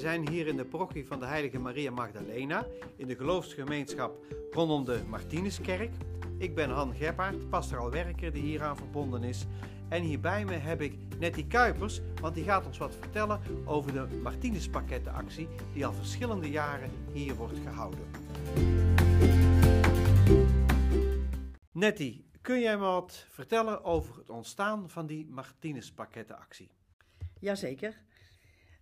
zijn hier in de parochie van de Heilige Maria Magdalena, in de geloofsgemeenschap rondom de Martinuskerk. Ik ben Han Gebhardt, pastoraal werker die hieraan verbonden is. En hier bij me heb ik Nettie Kuipers, want die gaat ons wat vertellen over de Martinuspakettenactie die al verschillende jaren hier wordt gehouden. Nettie, kun jij me wat vertellen over het ontstaan van die Martinuspakettenactie? Jazeker.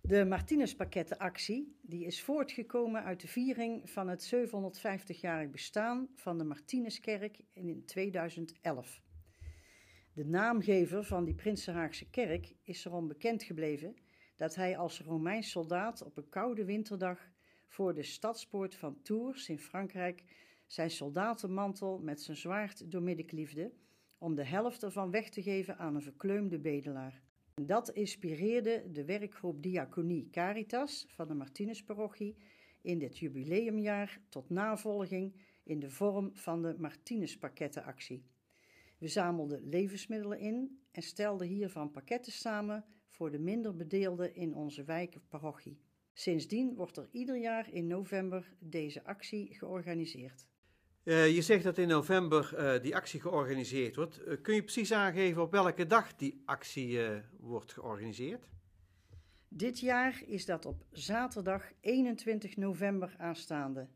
De Martinuspakettenactie die is voortgekomen uit de viering van het 750-jarig bestaan van de Martinuskerk in 2011. De naamgever van die Prinsenhaagse kerk is erom bekend gebleven dat hij als Romeins soldaat op een koude winterdag voor de stadspoort van Tours in Frankrijk zijn soldatenmantel met zijn zwaard doormidden kliefde om de helft ervan weg te geven aan een verkleumde bedelaar. Dat inspireerde de werkgroep Diaconie Caritas van de Martinusparochie in dit jubileumjaar tot navolging in de vorm van de Martinuspakettenactie. We zamelden levensmiddelen in en stelden hiervan pakketten samen voor de minder bedeelden in onze wijk of parochie. Sindsdien wordt er ieder jaar in november deze actie georganiseerd. Uh, je zegt dat in november uh, die actie georganiseerd wordt. Uh, kun je precies aangeven op welke dag die actie wordt georganiseerd? Dit jaar is dat op zaterdag 21 november aanstaande.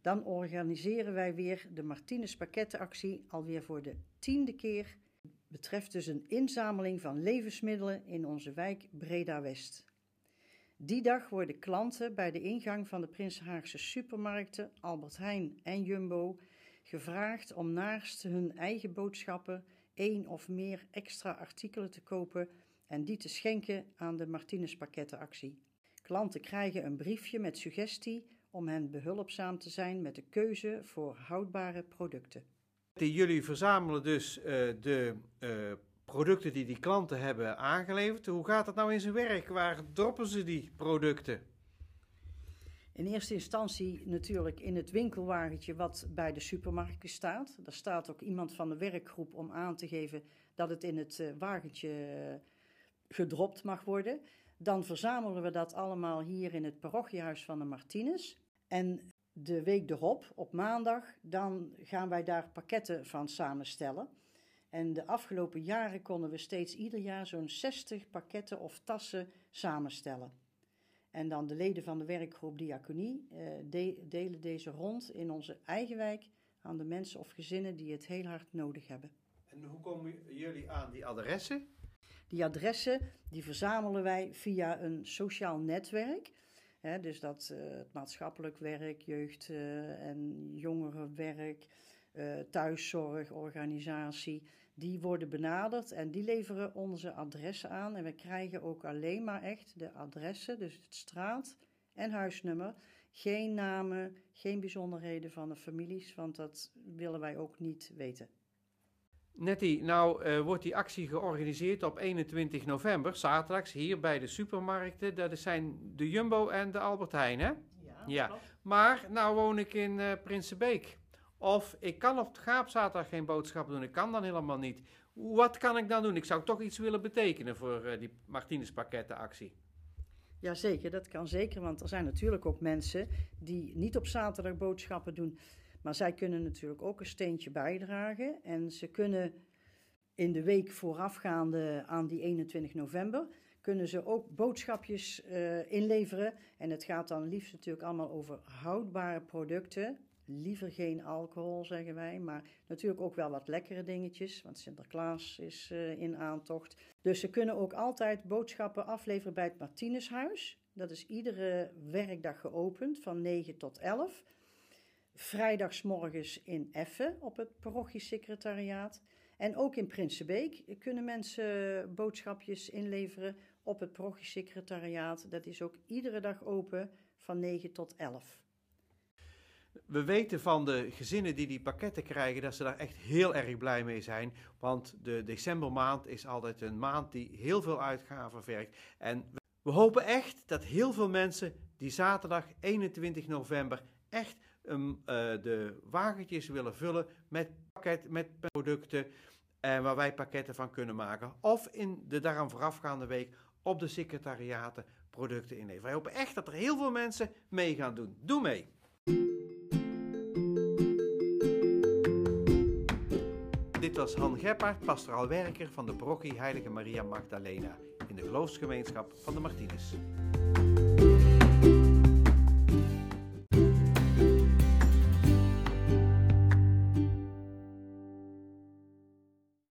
Dan organiseren wij weer de Martinus Pakkettenactie alweer voor de tiende keer. Betreft dus een inzameling van levensmiddelen in onze wijk Breda West. Die dag worden klanten bij de ingang van de Prinsenhaagse supermarkten Albert Heijn en Jumbo gevraagd om naast hun eigen boodschappen één of meer extra artikelen te kopen en die te schenken aan de Martinus pakkettenactie. Klanten krijgen een briefje met suggestie om hen behulpzaam te zijn met de keuze voor houdbare producten. Jullie verzamelen dus uh, de uh, producten die die klanten hebben aangeleverd. Hoe gaat dat nou in zijn werk? Waar droppen ze die producten? In eerste instantie natuurlijk in het winkelwagentje wat bij de supermarkt staat. Daar staat ook iemand van de werkgroep om aan te geven dat het in het uh, wagentje gedropt mag worden. Dan verzamelen we dat allemaal hier in het parochiehuis van de Martinez. En de week erop, op maandag, dan gaan wij daar pakketten van samenstellen. En de afgelopen jaren konden we steeds ieder jaar zo'n 60 pakketten of tassen samenstellen. En dan de leden van de werkgroep Diaconie eh, de, delen deze rond in onze eigen wijk aan de mensen of gezinnen die het heel hard nodig hebben. En hoe komen jullie aan die adressen? Die adressen die verzamelen wij via een sociaal netwerk. Dus dat uh, het maatschappelijk werk, jeugd- uh, en jongerenwerk, uh, thuiszorgorganisatie, die worden benaderd en die leveren onze adressen aan. En we krijgen ook alleen maar echt de adressen, dus het straat- en huisnummer. Geen namen, geen bijzonderheden van de families, want dat willen wij ook niet weten. Nettie, nou uh, wordt die actie georganiseerd op 21 november, zaterdags, hier bij de supermarkten. Dat zijn de Jumbo en de Albert Heijn, hè? Ja, ja. Maar nou woon ik in uh, Prinsenbeek. Of ik kan op Gaapzaterdag geen boodschappen doen, ik kan dan helemaal niet. Wat kan ik dan doen? Ik zou toch iets willen betekenen voor uh, die Martinez pakkettenactie. Jazeker, dat kan zeker, want er zijn natuurlijk ook mensen die niet op zaterdag boodschappen doen. Maar zij kunnen natuurlijk ook een steentje bijdragen. En ze kunnen in de week voorafgaande aan die 21 november, kunnen ze ook boodschapjes uh, inleveren. En het gaat dan liefst natuurlijk allemaal over houdbare producten. Liever geen alcohol, zeggen wij, maar natuurlijk ook wel wat lekkere dingetjes, want Sinterklaas is uh, in aantocht. Dus ze kunnen ook altijd boodschappen afleveren bij het Martinushuis. Dat is iedere werkdag geopend van 9 tot 11 vrijdagsmorgens in Effen op het parochiesecretariaat. En ook in Prinsenbeek kunnen mensen boodschapjes inleveren op het parochiesecretariaat. Dat is ook iedere dag open van 9 tot 11. We weten van de gezinnen die die pakketten krijgen dat ze daar echt heel erg blij mee zijn. Want de decembermaand is altijd een maand die heel veel uitgaven vergt. En we hopen echt dat heel veel mensen die zaterdag 21 november echt uh, de wagentjes willen vullen met, pakket, met producten uh, waar wij pakketten van kunnen maken. Of in de daaraan voorafgaande week op de secretariaten producten inleveren. Wij hopen echt dat er heel veel mensen mee gaan doen. Doe mee! Dit was Han pastoraal werker van de parochie Heilige Maria Magdalena in de geloofsgemeenschap van de Martinus.